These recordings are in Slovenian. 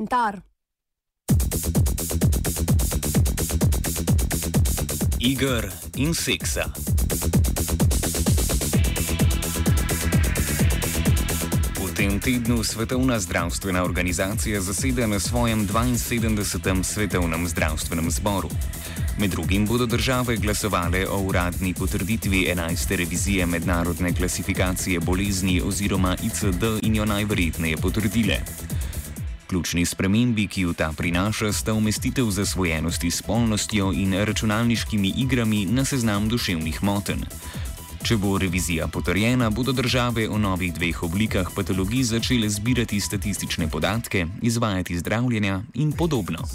komentar. Igor in seksa. V tem tednu Svetovna zdravstvena organizacija zaseda na svojem 72. svetovnem zdravstvenem zboru. Med drugim bodo države glasovale o uradni potrditvi 11. revizije mednarodne klasifikacije bolezni oziroma ICD in jo najverjetneje potrdile. Ključni spremembi, ki jo ta prinaša, sta umestitev zasvojenosti s spolnostjo in računalniškimi igrami na seznam duševnih motenj. Če bo revizija potrjena, bodo države o novih dveh oblikah patologij začele zbirati statistične podatke, izvajati zdravljenja in podobno.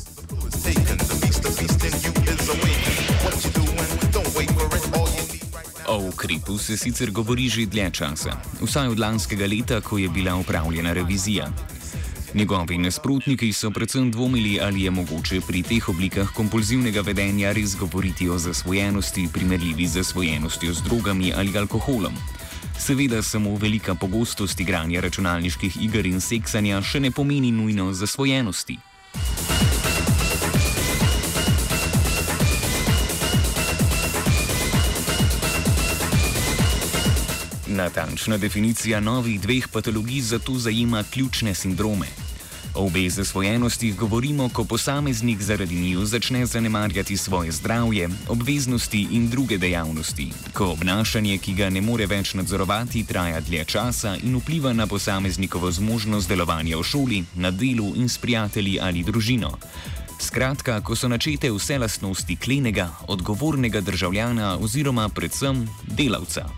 O ukrepu se sicer govori že dlje časa, vsaj od lanskega leta, ko je bila upravljena revizija. Njegovi nasprotniki so predvsem dvomili, ali je mogoče pri teh oblikah kompulzivnega vedenja res govoriti o zasvojenosti, primerljivi z zasvojenostjo z drogami ali alkoholom. Seveda samo velika pogostost igranja računalniških iger in seksanja še ne pomeni nujno zasvojenosti. Natančna definicija novih dveh patologij zato zajema ključne sindrome. O obeh zasvojenostih govorimo, ko posameznik zaradi njiju začne zanemarjati svoje zdravje, obveznosti in druge dejavnosti, ko obnašanje, ki ga ne more več nadzorovati, traja dlje časa in vpliva na posameznikovo zmožnost delovanja v šoli, na delu in s prijatelji ali družino. Skratka, ko so načete vse lastnosti klenega, odgovornega državljana oziroma predvsem delavca.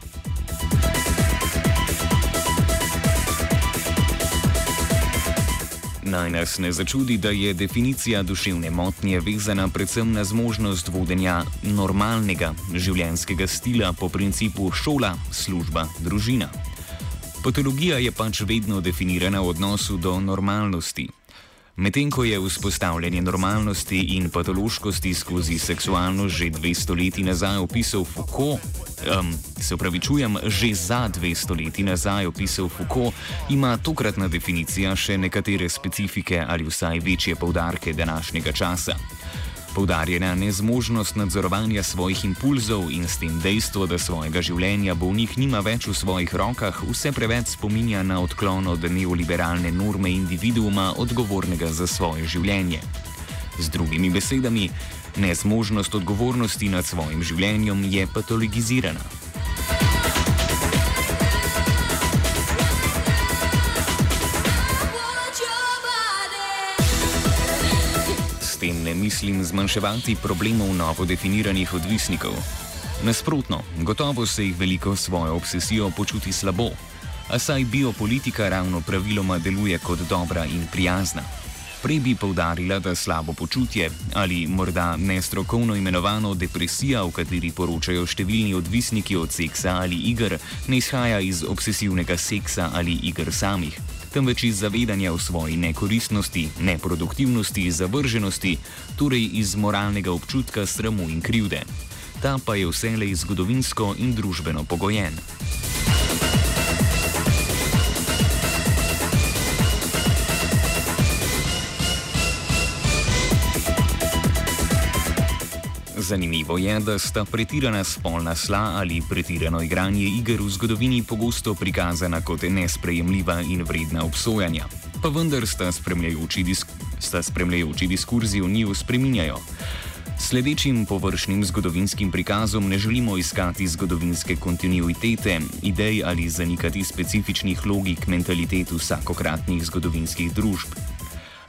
Naj nas ne začudi, da je definicija duševne motnje vezana predvsem na zmožnost vodenja normalnega življenjskega stila po principu šola, služba, družina. Patologija je pač vedno definirana v odnosu do normalnosti. Medtem ko je vzpostavljanje normalnosti in patološkosti skozi seksualnost že dve stoletji nazaj opisal Foucault, um, se upravičujem, že za dve stoletji nazaj opisal Foucault, ima tokratna definicija še nekatere specifike ali vsaj večje poudarke današnjega časa. Poudarjena nezmožnost nadzorovanja svojih impulzov in s tem dejstvo, da svojega življenja bolnik nima več v svojih rokah, vse preveč spominja na odklon od neoliberalne norme individuuma, odgovornega za svoje življenje. Z drugimi besedami, nezmožnost odgovornosti nad svojim življenjem je patologizirana. Tem ne mislim zmanjševati problemov novo definiranih odvisnikov. Nasprotno, gotovo se jih veliko svojo obsesijo počuti slabo, a saj biopolitika ravno praviloma deluje kot dobra in prijazna. Prej bi povdarila, da slabo počutje ali morda nestrokovno imenovano depresija, o kateri poročajo številni odvisniki od seksa ali iger, ne izhaja iz obsesivnega seksa ali iger samih temveč iz zavedanja o svoji nekoristnosti, neproduktivnosti, zavrženosti, torej iz moralnega občutka sramu in krivde. Ta pa je vselej zgodovinsko in družbeno pogojen. Zanimivo je, da sta pretirana spolna sla ali pretirano igranje iger v zgodovini pogosto prikazana kot nesprejemljiva in vredna obsojanja. Pa vendar sta spremljajoči, disk sta spremljajoči diskurzi v njiju spreminjajo. Sledečim površnim zgodovinskim prikazom ne želimo iskati zgodovinske kontinuitete, idej ali zanikati specifičnih logik mentalitet vsakokratnih zgodovinskih družb.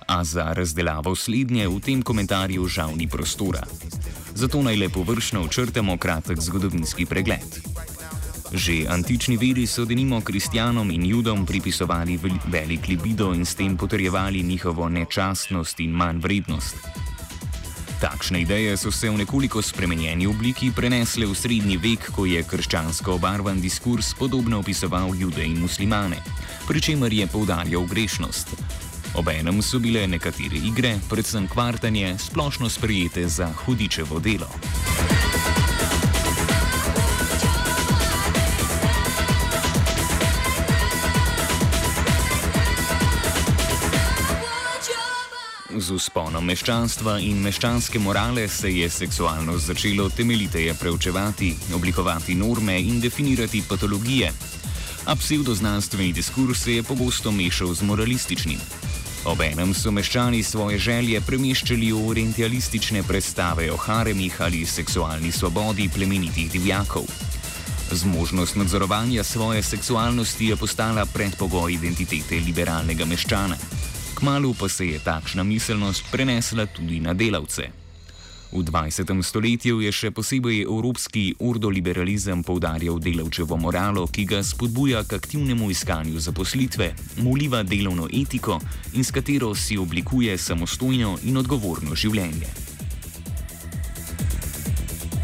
A za razdelavo slednje v tem komentarju žal ni prostora zato naj le površno očrtamo kratek zgodovinski pregled. Že antični veri so denimo kristjanom in judom pripisovali velik libido in s tem potrjevali njihovo nečastnost in manj vrednost. Takšne ideje so se v nekoliko spremenjeni obliki prenesle v srednji vek, ko je krščansko obarvan diskurs podobno opisoval jude in muslimane, pri čemer je poudarjal grešnost. Obenem so bile nekatere igre, predvsem kvartanje, splošno sprejete za hudičevo delo. z usponom meščanstva in meščanske morale se je seksualnost začelo temeljiteje preučevati, oblikovati norme in definirati patologije. A pseudoznanstveni diskurs se je pogosto mešal z moralističnim. Obenem so meščani svoje želje premeščali v orientalistične predstave o haremih ali seksualni svobodi plemenitih divjakov. Zmožnost nadzorovanja svoje seksualnosti je postala predpogoj identitete liberalnega meščana. Kmalu pa se je takšna miselnost prenesla tudi na delavce. V 20. stoletju je še posebej evropski ordoliberalizem poudarjal delavčevo moralo, ki ga spodbuja k aktivnemu iskanju zaposlitve, muliva delovno etiko in s katero si oblikuje samostojno in odgovorno življenje.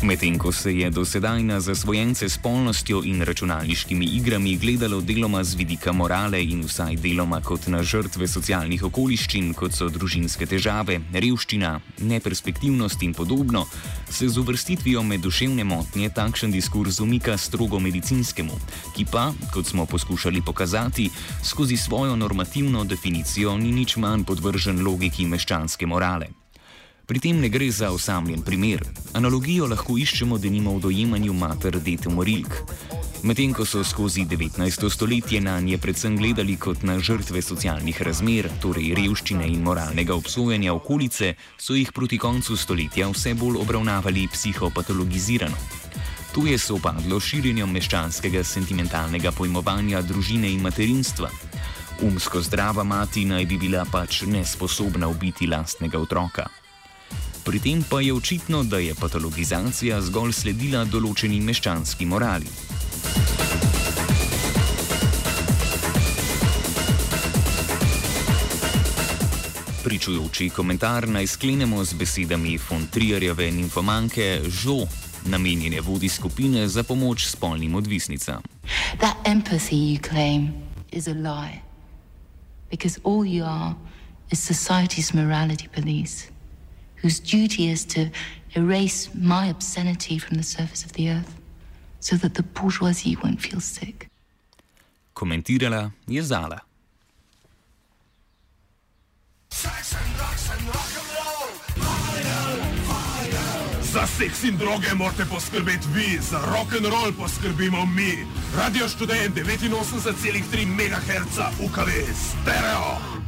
Medtem ko se je do sedaj na zasvojence s polnostjo in računalniškimi igrami gledalo deloma z vidika morale in vsaj deloma kot na žrtve socialnih okoliščin, kot so družinske težave, revščina, neperspektivnost in podobno, se z uvrstitvijo med duševne motnje takšen diskurs umika strogo medicinskemu, ki pa, kot smo poskušali pokazati, skozi svojo normativno definicijo ni nič manj podvržen logiki meščanske morale. Pri tem ne gre za osamljen primer. Analogijo lahko iščemo denimo v dojemanju mater dete morilk. Medtem ko so skozi 19. stoletje na nje predvsem gledali kot na žrtve socialnih razmer, torej revščine in moralnega obsojanja okolice, so jih proti koncu stoletja vse bolj obravnavali psihopatologizirano. Tu je sopadlo širjenjem meščanskega sentimentalnega pojmovanja družine in materinstva. Umsko zdrava mati naj bi bila pač nesposobna ubiti lastnega otroka. Pri tem pa je očitno, da je patologizacija zgolj sledila določeni meščanski morali. Pričujoči komentar naj sklenemo z besedami Fontrierjeve ninfomanke Žo, namenjene vodi skupine za pomoč spolnim odvisnicam. That empathy you claim is a lie. Because all you are is society's morality police. Whose duty is to erase my obscenity from the surface of the earth so that the bourgeoisie won't feel sick. Komentirala je Zala. Za seks in droge morate poskrbeti vi, za rock and roll poskrbimo mi. Radio študent 89,3 MHz, UKV, stereo.